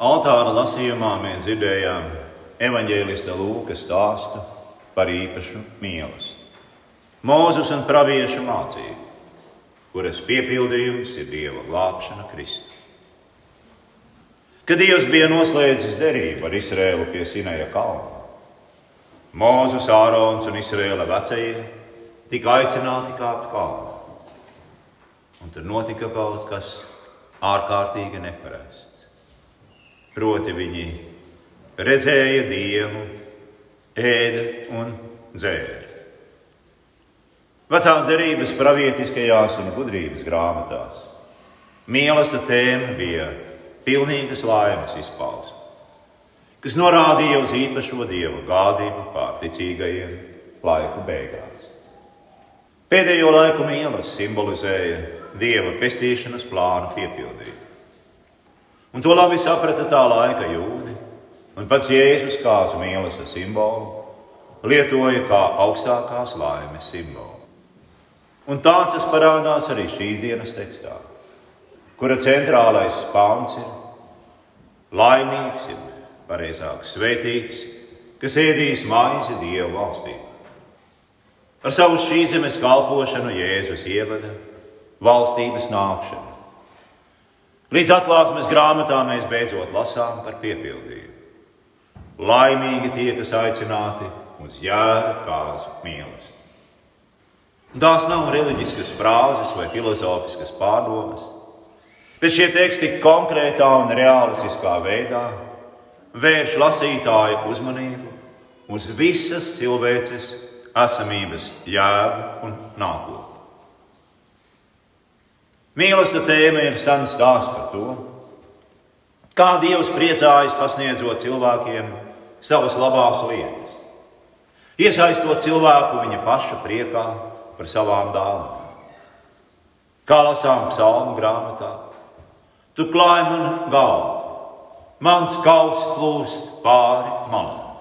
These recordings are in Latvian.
Altāra lasījumā mēs dzirdējām evaņģēlista Lūkas stāstu par īpašu mīlestību. Mūzus un praviešu mācību, kuras piepildījums ir Dieva glābšana Kristu. Kad Dievs bija noslēdzis derību ar Izrēlu pie Sinaja kalna, Mūzus, Ārons un Izrēla vecie tika aicināti kāpt kalnu. Un tur notika kaut kas ārkārtīgi neparasts. Proti viņi redzēja Dievu, ēda un dzēra. Vecās derības pravietiskajās un gudrības grāmatās mīlestība tēma bija pilnīgas laimes izpausme, kas norādīja uz īpašo dievu gādību pārticīgajiem laiku beigās. Pēdējo laiku mīlestība simbolizēja dieva pestīšanas plānu piepildījumu. Un to labi saprata tā laika jūdi, un pats Jēzus kāzu mīlestības simbolu lietoja kā augstākās laimes simbolu. Un tāds tas parādās arī šīs dienas tekstā, kura centrālais pāns ir laimīgs, ir pareizāk svētīgs, kas ēdīs maizi Dieva valstī. Ar savu šīs zemes kalpošanu Jēzus ievada valstības nākšanu. Līdz atklāsmes grāmatā mēs beidzot lasām par piepildījumu. Laimīgi tie, kas aicināti uz jēra kāzu mīlestību. Tās nav reliģiskas frāzes vai filozofiskas pārdomas, bet šie teksti konkrētā un realistiskā veidā vērš lasītāju uzmanību uz visas cilvēces esamības jēgu un nākotni. Mīlestība tēma ir sens stāsts par to, kā Dievs priecājas pasniedzot cilvēkiem savas labās lietas, iesaistot cilvēku viņa paša priekā par savām dāvanām. Kā lasām psalmu grāmatā, tu klāji man galvu, mans kauss plūst pāri malām.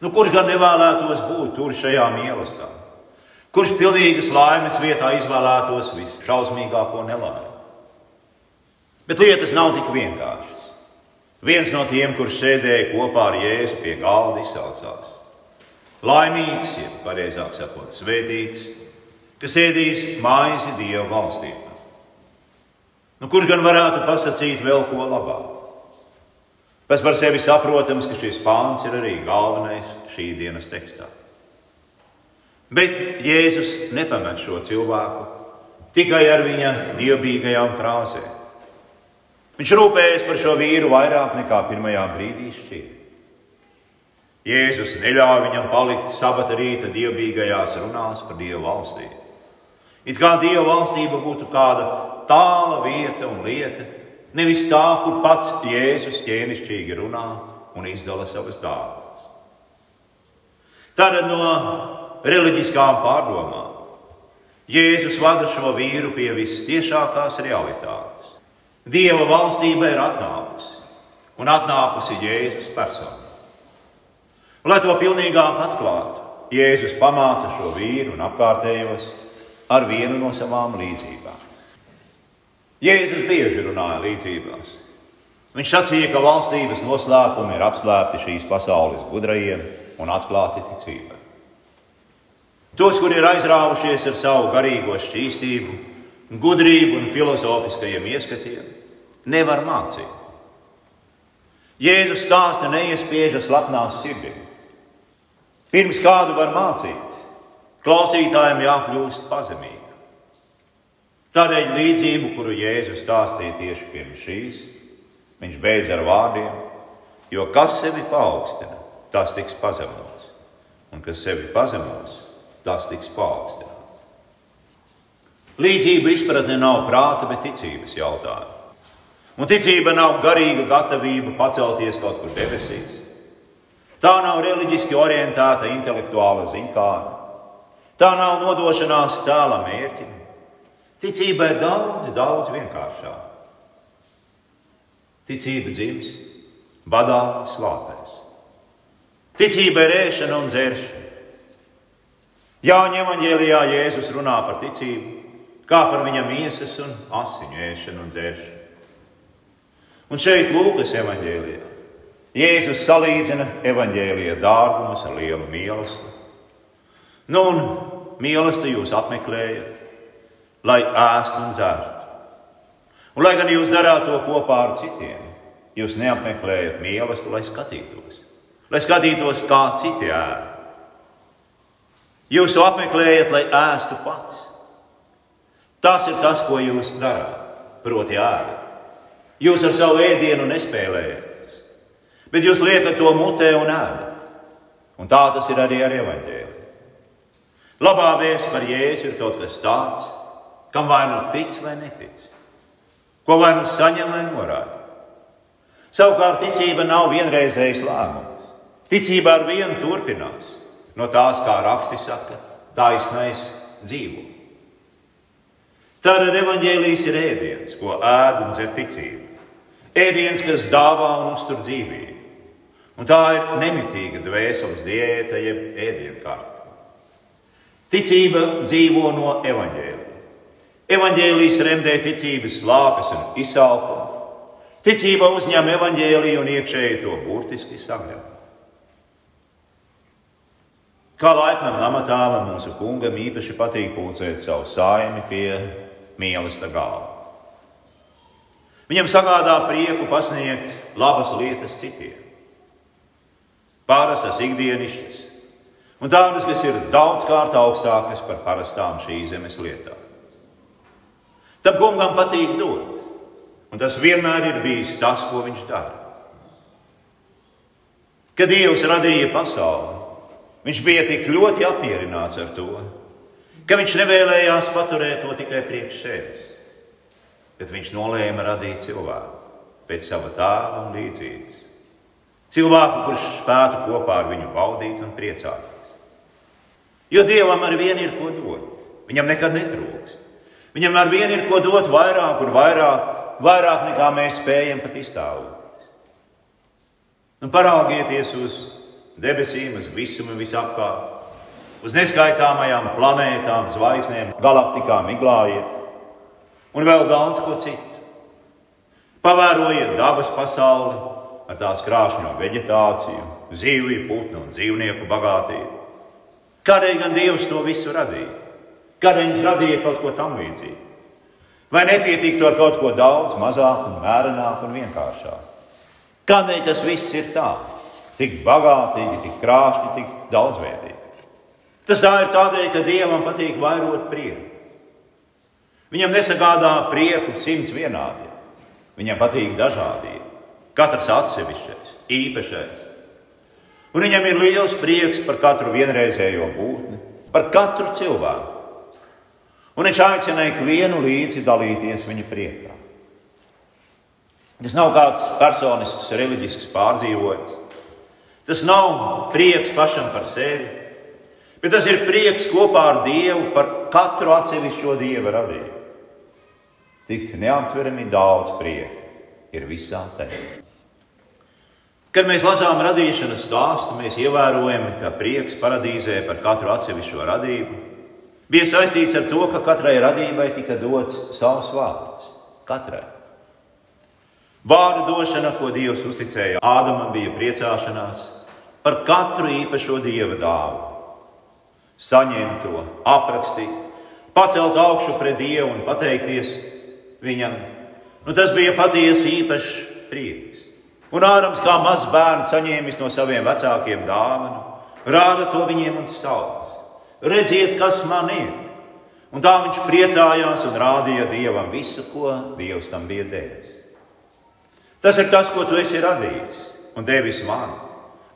Nu, kurš gan nevēlētos būt tur šajā mīlestībā? Kurš pilnīgas laimes vietā izvēlētos visšausmīgāko nelaimi? Bet lietas nav tik vienkāršas. Viens no tiem, kurš sēdēja kopā ar Jēzu pie galda, izsaucās: Laimīgs, ir pareizāk sakot, svētīgs, kas ēdīs maizi Dieva valstībā. Nu, kurš gan varētu pasakīt vēl ko labāku? Pēc par sevi saprotams, ka šis pāns ir arī galvenais šī dienas tekstā. Bet Jēzus nepamet šo cilvēku tikai ar viņa dievbijīgajām frāzēm. Viņš rūpējas par šo vīru vairāk nekā pirmajā brīdī šķiet. Jēzus neļāva viņam palikt sabata rīta dievbijīgajās runās par Dieva valstību. It kā Dieva valstība būtu kāda tāla vieta un lieta, nevis tā, kur pats Jēzus ķēnišķīgi runā un izdala savas dāvanas. Tad no reliģiskām pārdomām. Jēzus vada šo vīru pie visciešākās realitātes. Dieva valstība ir atnākusi, un atnākusi Jēzus personā. Lai to pilnīgāk atklātu, Jēzus pamāca šo vīru un apkārtējos ar vienu no savām līdzībām. Jēzus bieži runāja līdzībās. Viņš sacīja, ka valstības noslēpumi ir apslēpti šīs pasaules gudrajiem un atklāti ticībai. Tos, kuri ir aizrāvušies ar savu garīgo šķīstību, gudrību un filozofiskajiem ieskatiem, nevar mācīt. Jēzus stāsta neiespiežas lapnās sirdī. Pirms kādu var mācīt, klausītājiem jākļūst pazemīgam. Tādēļ līdzību, kuru Jēzus stāstīja tieši pirms šīs, viņš beidz ar vārdiem: Jo kas sevi paaugstina, tas tiks pazemots, un kas sevi pazemos, tas tiks paaugstināts. Līdzība izpratne nav prāta, bet ticības jautājums. Un ticība nav garīga gatavība pacelties kaut kur debesīs. Tā nav reliģiski orientēta intelektuāla zinkāra. Tā nav nodošanās cēla mērķim. Ticība ir daudz, daudz vienkāršāka. Ticība dzimst badā, slāpēs. Ticība ir ēšana un dzeršana. Jāņa evanģēlijā Jēzus runā par ticību, kā par viņa miesas un asiņu ēšanu un dzēršanu. Un šeit Lūkas evanģēlijā Jēzus salīdzina evanģēlīja dārgumus ar lielu mīlestību. Nu, un mīlestību jūs apmeklējat, lai ēstu un dzertu. Un, lai gan jūs darāt to kopā ar citiem, jūs neapmeklējat mīlestību, lai skatītos, lai skatītos, kā citi ēd. Jūs to apmeklējat, lai ēstu pats. Tas ir tas, ko jūs darāt, proti, ēdat. Jūs ar savu ēdienu nespēlējaties, bet jūs liekat to mutē un ēdat. Un tā tas ir arī ar evaņģēliju. Labā vēsts par Jēzu ir kaut kas tāds, kam vai nu tic vai netic, ko vai nu saņem vai norāda. Savukārt ticība nav vienreizējs lēmums. Ticība ar vienu turpinās no tās, kā raksti saka, taisnais dzīvo. Tad ar evaņģēlijas ir ēdiens, ko ēd un dzer ticība. Ēdiens, kas dāvā un uztur dzīvību. Un tā ir nemitīga dvēseles diēta, jeb ēdienkārta. Ticība dzīvo no evaņģēlija. Evaņģēlijas remdē ticības slāpes un izsalkumu. Ticība uzņem evaņģēliju un iekšēji to burtiski sagļauj. Kā laipnam amatāvam mūsu kungam īpaši patīk pulcēt savu saimi pie mīlestības galva. Viņam sagādā prieku pasniegt labas lietas citiem, parastas ikdienišķas, un tādas, kas ir daudzkārt augstākas par parastām šīs zemes lietām. Tam kungam patīk dot, un tas vienmēr ir bijis tas, ko viņš dara. Kad Dievs radīja pasauli, Viņš bija tik ļoti apmierināts ar to, ka viņš nevēlējās paturēt to tikai priekš sevis, bet viņš nolēma radīt cilvēku pēc sava tēla un līdzības. Cilvēku, kurš spētu kopā ar viņu baudīt un priecāties. Jo Dievam ar vienu ir ko dot. Viņam nekad netrūks. Viņam ar vienu ir ko dot vairāk un vairāk, vairāk nekā mēs spējam pat iztēloties. Un paraugieties uz debesīm, uz visumu visapkārt, uz neskaitāmajām planētām, zvaigznēm, galaktikām, miglājiem un vēl daudz ko citu. Pavērojiet dabas pasauli ar tās krāšņo vegetāciju, zivju, putnu un dzīvnieku bagātību. Kādēļ gan Dievs to visu radīja? Kādēļ viņš radīja kaut ko tam līdzīgu? Vai nepietiktu ar kaut ko daudz mazāk, un mērenāk un vienkāršāk? Kādēļ tas viss ir tāds? Tik bagātīgi, tik krāšņi, tik daudzveidīgi. Tas tā ir tādēļ, ka Dievam patīk vairot prieku. Viņam nesagādā prieku simts vienādiem. Viņam patīk dažādība, katrs atsevišķais, īpašais. Un viņam ir liels prieks par katru vienreizējo būtni, par katru cilvēku. Un viņš aicina ikvienu līdzi dalīties viņa priekā. Tas nav kāds personisks, reliģisks pārdzīvojums. Tas nav prieks pašam par sevi, bet tas ir prieks kopā ar Dievu par katru atsevišķo Dieva radību. Tik neaptverami daudz prieka ir visā tajā. Kad mēs lasām radīšanas stāstu, mēs ievērojam, ka prieks paradīzē par katru atsevišķo radību bija saistīts ar to, ka katrai radībai tika dots savs vārds. Katrai. Vārdu došana, ko Dievs uzticēja Ādamam, bija priecāšanās, par katru īpašo dieva dāvu. Saņemt to, aprakstīt, pacelt augšu pret Dievu un pateikties viņam. Nu, tas bija patiesi īpašs prieks. Un Ārams kā mazs bērns saņēmis no saviem vecākiem dāvanu, rāda to viņiem un sauc. Redziet, kas man ir! Un tā viņš priecājās un rādīja Dievam visu, ko Dievs tam bija devis. Tas ir tas, ko tu esi radījis un devis man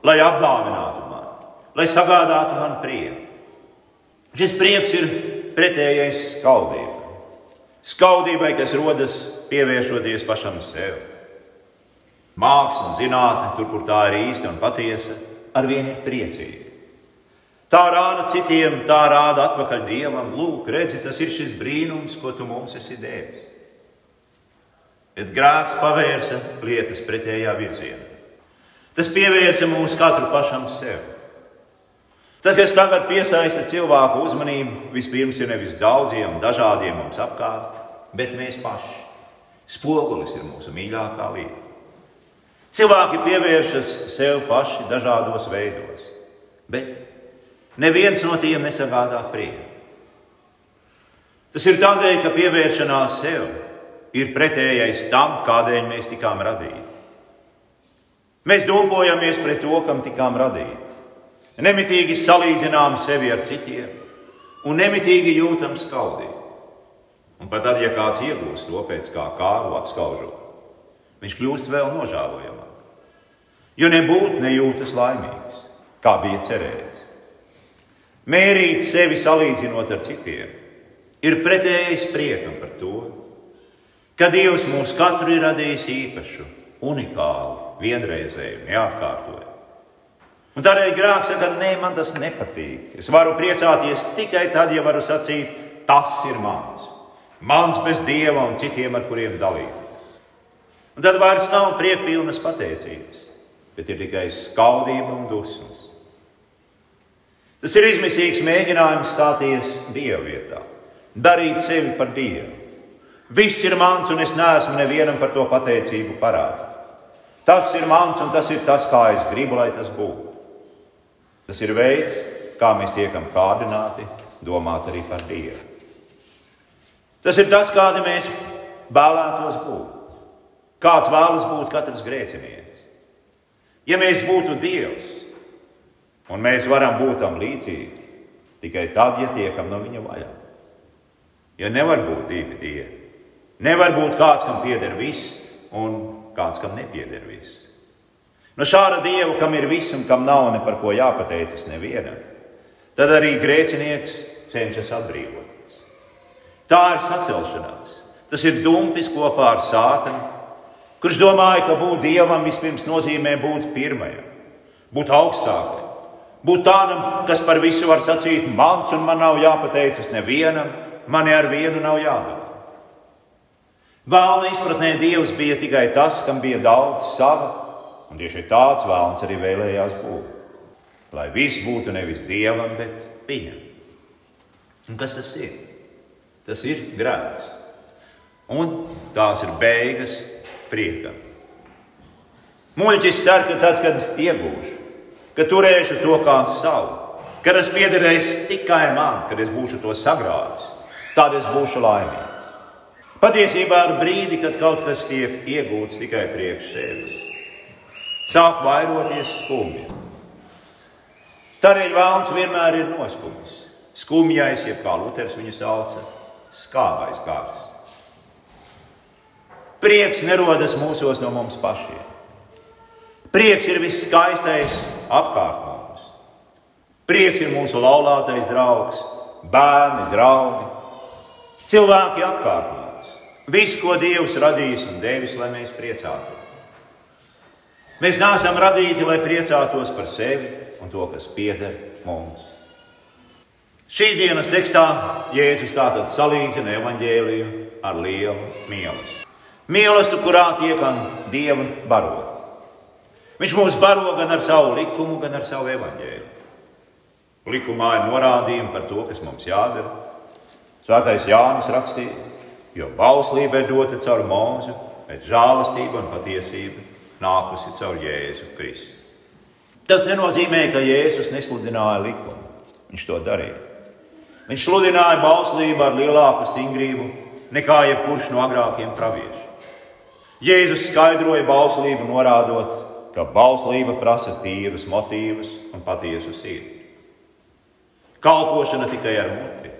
lai apdāvinātu mani, lai sagādātu man prieku. Šis prieks ir pretējais skaudībai. Skaudībai, kas rodas pievēršoties pašam sev. Māksla un zinātne, tur, kur tā ir īsta un patiesa, ar vienu ir priecīga. Tā rāda citiem, tā rāda atpakaļ dievam. Lūk, redzi, tas ir šis brīnums, ko tu mums esi devis. Bet grēks pavērsa lietas pretējā virzienā. Tas pievērsa mūs katru pašam sev. Tas, kas tagad piesaista cilvēku uzmanību, vispirms ir nevis daudziem, dažādiem mums apkārt, bet mēs paši. Spogulis ir mūsu mīļākā lieta. Cilvēki pievēršas sev paši dažādos veidos, bet neviens no tiem nesagādā prieku. Tas ir tādēļ, ka pievēršanās sev ir pretējais tam, kādēļ mēs tikām radīti. Mēs domājamies pret to, kam tikām radīti. Nemitīgi salīdzinām sevi ar citiem un nemitīgi jūtam skaudību. Un pat tad, ja kāds iegūst to pēc kā kāru apskaužot, viņš kļūst vēl nožēlojamāk. Jo nebūtu nejūtas laimīgs, kā bija cerējis. Mērīt sevi salīdzinot ar citiem, ir pretējais priekam par to, ka Dievs mūs katru ir radījis īpašu, unikālu, vienreizēju, neatkārtoju. Un tādēļ grāks saka, nē, man tas nepatīk. Es varu priecāties tikai tad, ja varu sacīt, tas ir mans. Mans bez dieva un citiem, ar kuriem dalīties. Un tad vairs nav priekpilnas pateicības, bet ir tikai skaudība un dusmas. Tas ir izmisīgs mēģinājums stāties Dieva vietā, darīt sevi par Dievu. Viss ir mans, un es neesmu nevienam par to pateicību parādīt. Tas ir mans, un tas ir tas, kā es gribu, lai tas būtu. Tas ir veids, kā mēs tiekam kārdināti domāt arī par Dievu. Tas ir tas, kādi mēs vēlētos būt. Kāds vēlas būt katrs grēcinieks? Ja mēs būtu Dievs, un mēs varam būt tam līdzīgi, tikai tad, ja tiekam no viņa vaļā. Jo nevar būt divi dievi. Nevar būt kāds, kam pieder viss, un kāds, kam nepieder viss. No šāda dieva, kam ir viss un kam nav ne par ko jāpateicas nevienam, tad arī grēcinieks cenšas atbrīvoties. Tā ir sacelšanās. Tas ir dumpis kopā ar sātanu, kurš domāja, ka būt dievam vispirms nozīmē būt pirmajam, būt augstākajam, būt tādam, kas par visu var sacīt mans un man nav jāpateicas nevienam, mani ar vienu nav jādara. Vēlna izpratnē Dievs bija tikai tas, kam bija daudz sava Un tieši tāds vēlams arī vēlējās būt. Lai viss būtu nevis dievam, bet viņam. Un kas tas ir? Tas ir grēks. Un tās ir beigas priekam. Muļķis cer, ka tad, kad iegūšu, ka turēšu to kā savu, ka tas piederēs tikai man, kad es būšu to sagrāvis, tad es būšu laimīgs. Patiesībā ar brīdi, kad kaut kas tiek iegūts tikai priekš sevis sāk vairoties skumja. Tādēļ vēlams vienmēr ir noskumis. Skumjais, jeb kā Luters viņu sauca, skābais gars. Prieks nerodas mūsos no mums pašiem. Prieks ir viss skaistais apkārt mums. Prieks ir mūsu laulātais draugs, bērni, draugi, cilvēki apkārt mums. Viss, ko Dievs radījis un devis, lai mēs priecātos. Mēs neesam radīti, lai priecātos par sevi un to, kas pieder mums. Šīs dienas tekstā Jēzus tātad salīdzina evaņģēliju ar lielu mīlestību. Mīlestību, kurā tiekam Dieva barot. Viņš mūs baro gan ar savu likumu, gan ar savu evaņģēliju. Likumā ir norādījumi par to, kas mums jādara. Svētais Jānis rakstīja, jo bauslība ir dota caur mūzu, bet žēlastība un patiesība nākusi caur Jēzu Kristu. Tas nenozīmē, ka Jēzus nesludināja likumu. Viņš to darīja. Viņš sludināja bauslību ar lielāku stingrību nekā jebkurš no agrākiem praviešiem. Jēzus skaidroja bauslību, norādot, ka bauslība prasa tīrus motīvus un patiesu sirdi. Kalpošana tikai ar muti,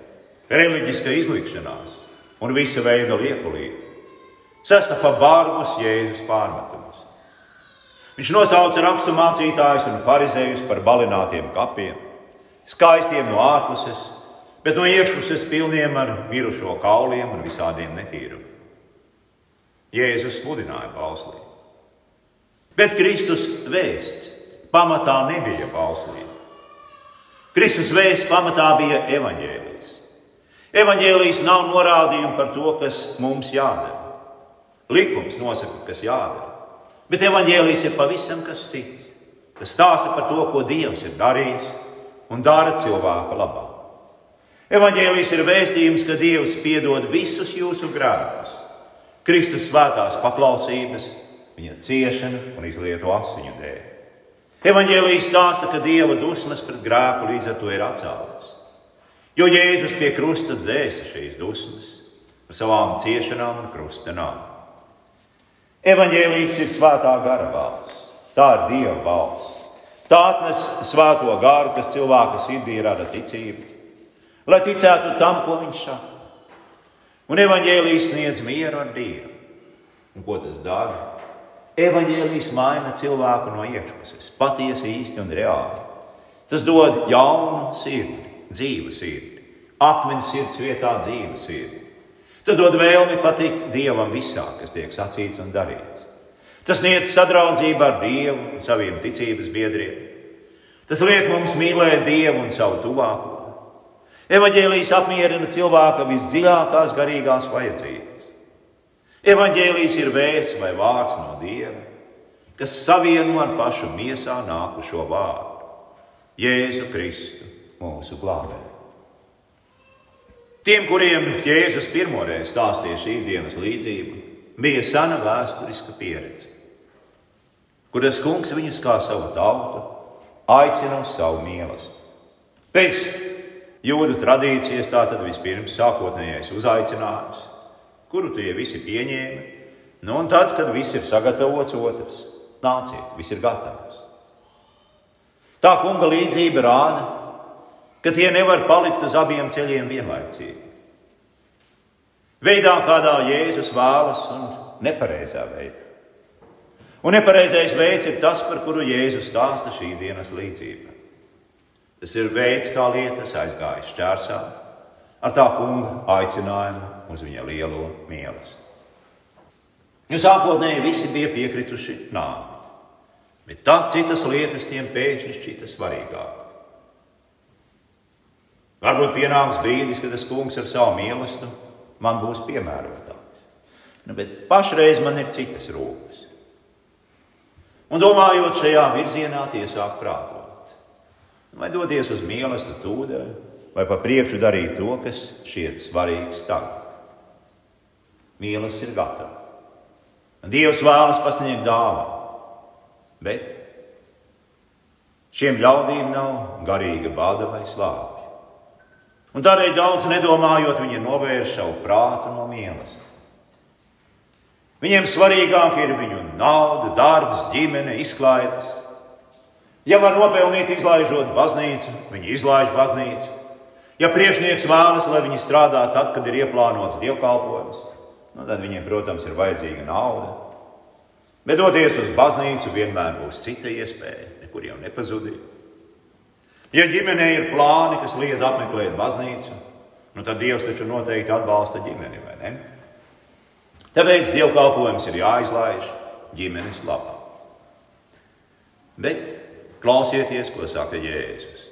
reliģiska izlikšanās un visa veida liekulība sastāv bargus Jēzus pārmetumus. Viņš nosauca rakstu mācītājus un farizējus par balinātiem kapiem, skaistiem no ārpuses, bet no iekšpuses pilniem ar mirušo kauliem un visādiem netīrumiem. Jēzus sludināja bauslību. Bet Kristus vēsts pamatā nebija bauslība. Kristus vēsts pamatā bija evaņģēlijs. Evaņģēlijs nav norādījumi par to, kas mums jādara. Likums nosaka, kas jādara. Bet evaņģēlijs ir pavisam kas cits. Tas stāsta par to, ko Dievs ir darījis un dara cilvēka labā. Evanģēlijs ir vēstījums, ka Dievs piedod visus jūsu grēkus, Kristus svētās paklausības, viņa ciešana un izlieto asiņu dēļ. Evangelijas stāsta, ka Dieva dusmas pret grēku līdz ar to ir atcēltas. Jo Jēzus pie krusta dzēsa šīs dusmas ar savām ciešanām un krustenām. Evangelijas ir svētā gara balss, tā ir Dieva balss. Tā atnes svēto garu, kas cilvēka sirdī rada ticību, lai ticētu tam, ko viņš saka. Un evanģēlijas sniedz mieru ar Dievu. Un ko tas dara? Evanģēlijas maina cilvēku no iekšpuses, patiesi, īsti un reāli. Tas dod jaunu sirdi, dzīvu sirdi, akmens sirds vietā dzīvu sirdi. Tas dod vēlmi patikt Dievam visā, kas tiek sacīts un darīts. Tas sniedz sadraudzību ar Dievu un saviem ticības biedriem. Tas liek mums mīlēt Dievu un savu tuvāko. Evangelijas apmierina cilvēka visdziļākās garīgās vajadzības. Evangelijas ir vēsts vai vārds no Dieva, kas savieno ar pašu miesā nākušo vārdu - Jēzu Kristu, mūsu glābēju. Tiem, kuriem Jēzus pirmoreiz stāstīja šīs dienas līdzību, bija sena vēsturiska pieredze, kur tas kungs viņus kā savu tautu aicina uz savu mīlestību. Pēc jūdu tradīcijas, tātad vispirms sākotnējais uzaicinājums, kuru tie visi pieņēma. Nu, un tad, kad viss ir sagatavots, otrs nāciet, viss ir gatavs. Tā kunga līdzība rāda, ka tie nevar palikt uz abiem ceļiem vienlaicīgi. Veidā, kādā Jēzus vēlas, un nepareizā veidā. Un nepareizais veids ir tas, par kuru Jēzus stāsta šī dienas līdzība. Tas ir veids, kā lietas aizgāja šķērsā ar tā kunga aicinājumu uz viņa lielo mīlestību. Jo sākotnēji visi bija piekrituši nāvei, bet tad citas lietas tiem pēkšņi šķita svarīgākas. Varbūt pienāks brīdis, kad tas kungs ar savu mīlestību man būs piemērotāks. Nu, bet pašreiz man ir citas rūpes. Un domājot šajā virzienā, tie sāk prātot. Vai doties uz mīlestību tūdeņu, vai pa priekšu darīt to, kas šķiet svarīgs tagad. Mīlestība ir gatava. Dievs vēlas pasniegt dāvanu, bet šiem ļaudīm nav garīga bada vai slāpja. Un tādēļ daudz nedomājot, viņi novērš savu prātu no mīlestības. Viņiem svarīgāk ir viņu nauda, darbs, ģimene, izklaides. Ja var nopelnīt, izlaižot baznīcu, viņi izlaiž baznīcu. Ja priekšnieks vēlas, lai viņi strādā tad, kad ir ieplānots dievkalpojums, nu, tad viņiem, protams, ir vajadzīga nauda. Bet doties uz baznīcu vienmēr būs cita iespēja, nekur jau nepazudīs. Ja ģimenē ir plāni, kas liedz apmeklēt baznīcu, nu, tad Dievs taču noteikti atbalsta ģimeni, vai ne? Tāpēc dievkalpojums ir jāizlaiž ģimenes labā. Bet Klausieties, ko saka Jēzus.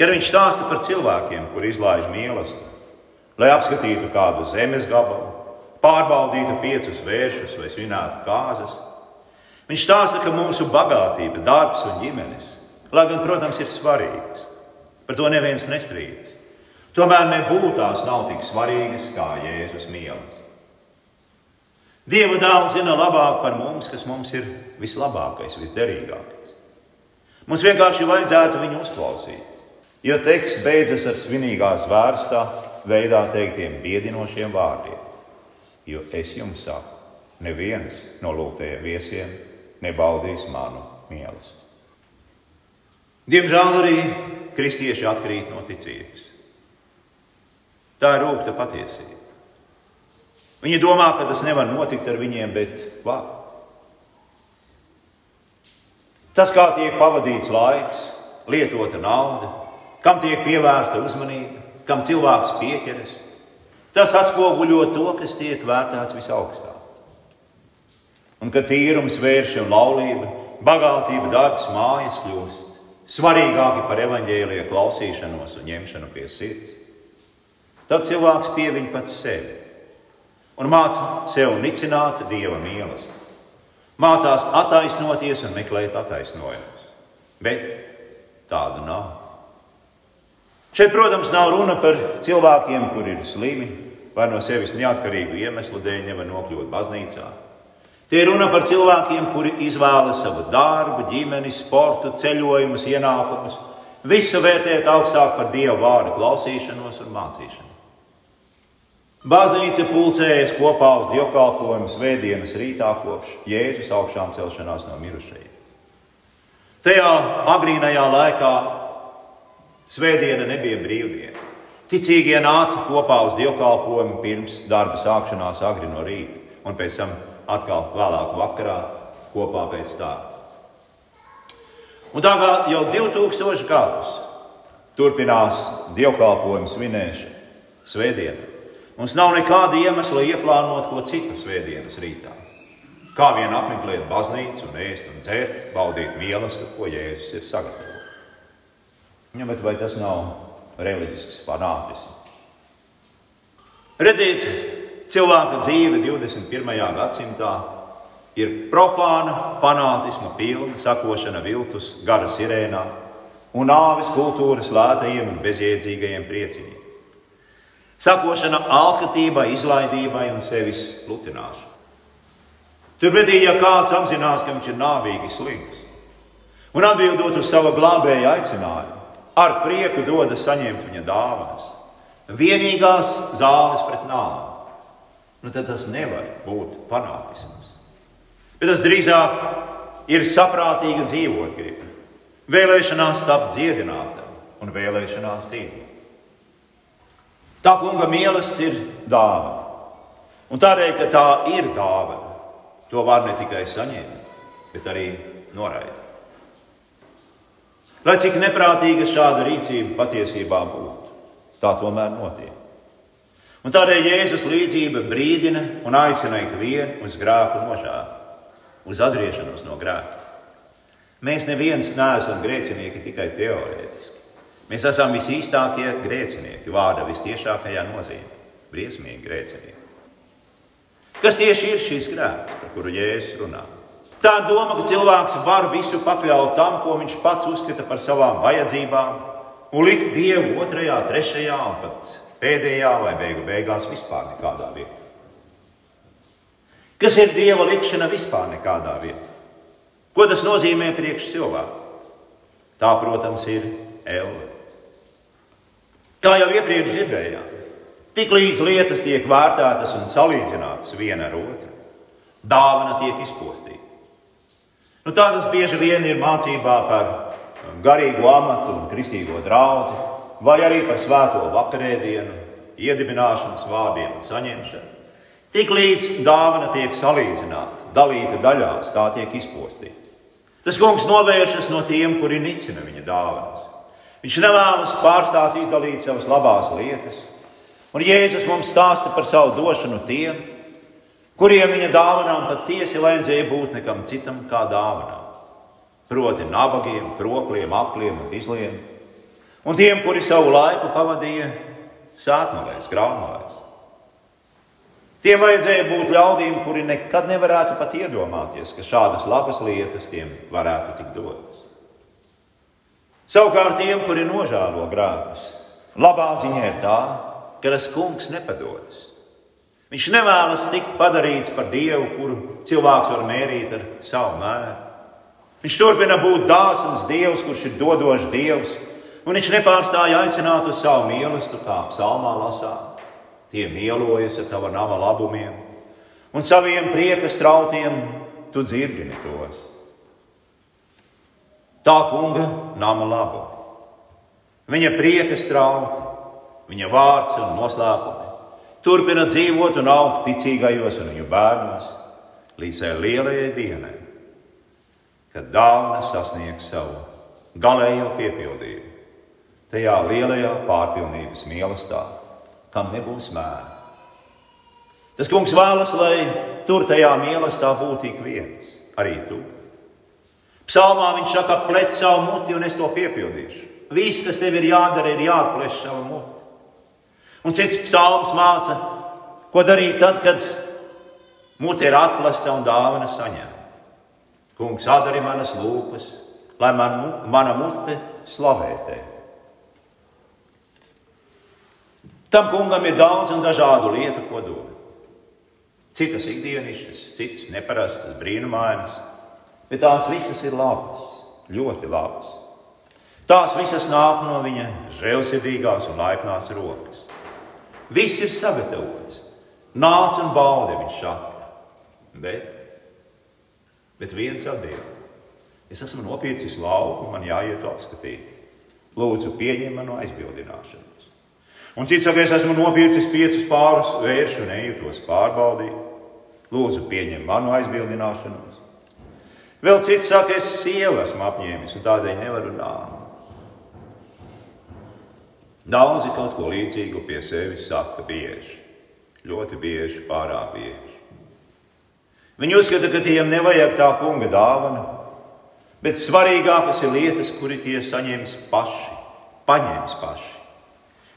Kad viņš stāsta par cilvēkiem, kur izlaiž mīlestību, lai apskatītu kādu zemes gabalu, pārbaudītu piecus vēršus vai svinētu kāzas, viņš stāsta, ka mūsu bagātība, darbs un ģimenes, lai gan, protams, ir svarīgas, par to neviens nestrīdas. Tomēr nebūtu tās nav tik svarīgas kā Jēzus mīlestības. Dieva dēls zina labāk par mums, kas mums ir vislabākais, visderīgākais. Mums vienkārši vajadzētu viņu uzklausīt. Jo teksts beidzas ar svinīgā zvērstā veidā teiktiem biedinošiem vārdiem. Jo es jums saku, neviens no lūgtajiem viesiem nebaudīs manu mīlestību. Diemžēl arī kristieši atkrīt no ticības. Tā ir rūkta patiesība. Viņi domā, ka tas nevar notikt ar viņiem, bet var. Tas, kā tiek pavadīts laiks, lietota nauda, kam tiek pievērsta uzmanība, kam cilvēks pieķeras, tas atspoguļo to, kas tiek vērtēts visaugstāk. Un kad tīrums, vēršana, laulība, bagātība, darbs, mājas kļūst svarīgāki par evaņģēlīja klausīšanos un ņemšanu pie sirds, tad cilvēks pieviņ pats sevi un māca sev nicināt dieva mīlestību mācās attaisnoties un meklēt attaisnojumus. Bet tādu nav. Šeit, protams, nav runa par cilvēkiem, kuri ir slimi, vai no sevis neatkarīgu iemeslu dēļ nevar nokļūt baznīcā. Tie runa par cilvēkiem, kuri izvēlas savu darbu, ģimeni, sportu, ceļojumus, ienākumus, visu vērtēt augstāk par Dieva vārdu klausīšanos un mācīšanu. Baznīca pulcējas kopā uz dievkalpojumu svētdienas rītā kopš Jēzus augšām celšanās no mirušajiem. Tajā agrīnajā laikā svētdiena nebija brīvdiena. Ticīgie nāca kopā uz dievkalpojumu pirms darba sākšanās agri no rīta, un pēc tam atkal vēlāk vakarā kopā pēc tā. Un tā kā jau 2000 gadus turpinās dievkalpojumu svinēšana, svētdiena, mums nav nekāda iemesla ieplānot ko citu svētdienas rītā. Kā vien apmeklēt baznīcu, un ēst un dzert, baudīt mīlestību, ko Jēzus ir sagatavojis. Ja, bet vai tas nav reliģisks fanātisms? Redziet, cilvēka dzīve 21. gadsimtā ir profāna, fanātisma pilna, sakošana viltus, gara sirēnā un nāves kultūras lētajiem un bezjēdzīgajiem priecīgiem. Sakošana alkatībai, izlaidībai un sevis pludināšanai. Turpretī, ja kāds apzinās, ka viņš ir nāvīgi slims, un atbildot uz sava glābēja aicinājumu, ar prieku dodas saņemt viņa dāvanas, vienīgās zāles pret nāvi, nu tad tas nevar būt fanātisms. Bet tas drīzāk ir saprātīga dzīvot griba, vēlēšanās tapt dziedinātam un vēlēšanās dzīvot. Tā kunga mīlestība ir dāvana. Un tādēļ, ka tā ir dāvana, To var ne tikai saņemt, bet arī noraidīt. Lai cik neprātīga šāda rīcība patiesībā būtu, tā tomēr notiek. Un tādēļ Jēzus līdzība brīdina un aicina ikvienu uz grēku nožēlu, uz atgriešanos no grēka. Mēs neviens neesam grēcinieki tikai teorētiski. Mēs esam visīstākie grēcinieki, vārda vistiešākajā nozīmē - briesmīgi grēcinieki. Kas tieši ir šīs grēks, par kuru Jēzus runā? Tā doma, ka cilvēks var visu pakļaut tam, ko viņš pats uzskata par savām vajadzībām, un likt Dievu otrajā, trešajā un pat pēdējā vai beigu beigās vispār nekādā vietā. Kas ir Dieva likšana vispār nekādā vietā? Ko tas nozīmē priekš cilvēku? Tā, protams, ir elle. Kā jau iepriekš dzirdējām, Tik līdz lietas tiek vērtētas un salīdzinātas viena ar otru, dāvana tiek izpostīta. Nu, tā tas bieži vien ir mācībā par garīgo amatu un kristīgo draugu, vai arī par svēto vakarēdienu, iedibināšanas vārdiem un saņemšanu. Tik līdz dāvana tiek salīdzināta, dalīta daļās, tā tiek izpostīta. Tas kungs novēršas no tiem, kuri nicina viņa dāvanas. Viņš nevēlas pārstāt izdalīt savas labās lietas, Un Jēzus mums stāsta par savu došanu tiem, kuriem viņa dāvanām patiesi vajadzēja būt nekam citam kā dāvanām. Proti, nabagiem, kropliem, akliem un izliem, un tiem, kuri savu laiku pavadīja sātnolēs, grāmatās. Tiem vajadzēja būt ļaudīm, kuri nekad nevarētu pat iedomāties, ka šādas labas lietas tiem varētu tikt dotas. Savukārt tiem, kuri nožēlo grāmatas, labā ziņa ir tā, ka tas kungs nepadodas. Viņš nevēlas tikt padarīts par dievu, kuru cilvēks var mērīt ar savu mēru. Viņš turpina būt dāsns dievs, kurš ir dodošs dievs, un viņš nepārstāja aicināt uz savu mīlestību, kā psalmā lasām. Tie mīlojas ar tava nama labumiem, un saviem prieka strautiem tu dzirdini tos. Tā kunga nama labu. Viņa prieka strauti viņa vārds un noslēpumi. Turpina dzīvot un augt ticīgajos un viņu bērnos līdz tai lielajai dienai, kad dāvana sasniegs savu galējo piepildījumu. Tajā lielajā pārpilnības mīlestībā, kam nebūs mēra. Tas kungs vēlas, lai tur tajā mīlestībā būtu ik viens, arī tu. Psalmā viņš saka, plec savu muti un es to piepildīšu. Viss, kas tev ir jādara, ir jāatplēš savu muti. Un cits psalms māca, ko darīt tad, kad mute ir atklāta un dāvana saņemta. Kungs, atdari manas lūpas, lai man, mana mute slavē tevi. Tam kungam ir daudz un dažādu lietu, ko dot. Citas ikdienišķas, citas neparastas, brīnumainas, bet tās visas ir labas, ļoti labas. Tās visas nāk no viņa žēlsirdīgās un laipnās rokas. Viss ir sagatavots. Nāc un baudi, viņš saka. Bet, bet viens atbild. Es esmu nopircis lauku, man jāiet apskatīt. Lūdzu, pieņem manu aizbildināšanos. Un cits saka, es esmu nopircis piecus pārus vēršu un eju tos pārbaudīt. Lūdzu, pieņem manu aizbildināšanos. Vēl cits saka, es sievu esmu apņēmis un tādēļ nevaru nākt. Daudzi kaut ko līdzīgu pie sevis saka bieži, ļoti bieži, pārāk bieži. Viņi uzskata, ka tiem nevajag tā kunga dāvana, bet svarīgākas ir lietas, kuri tie saņems paši, paņems paši.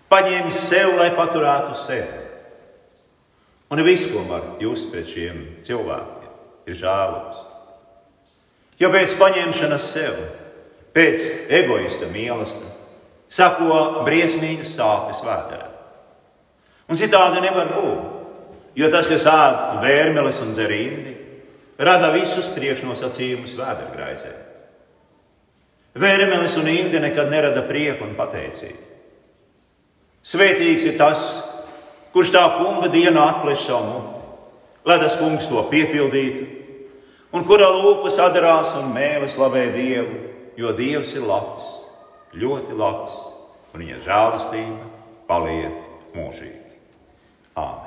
Paņems sev, lai paturētu sevi. Un viss, ko var just pret šiem cilvēkiem, ir žēlums. Jo pēc paņemšanas sev, pēc egoista mīlestības, sako briesmīgas sāpes vēdā. Un citādi nevar būt. Jo tas, kas ēd vērmeles un dzerīndi, rada visus priekšnosacījumus vēdergraizē. Vērmeles un indi nekad nerada prieku un pateicību. Svētīgs ir tas, kurš tā kunga dienā atklāj savu lai tas kungs to piepildītu, un kura lūpas atdarās un mēlis slavē Dievu, jo Dievs ir labs ļoti labs, un viņa žēlastība paliek mūžīgi. Āmen!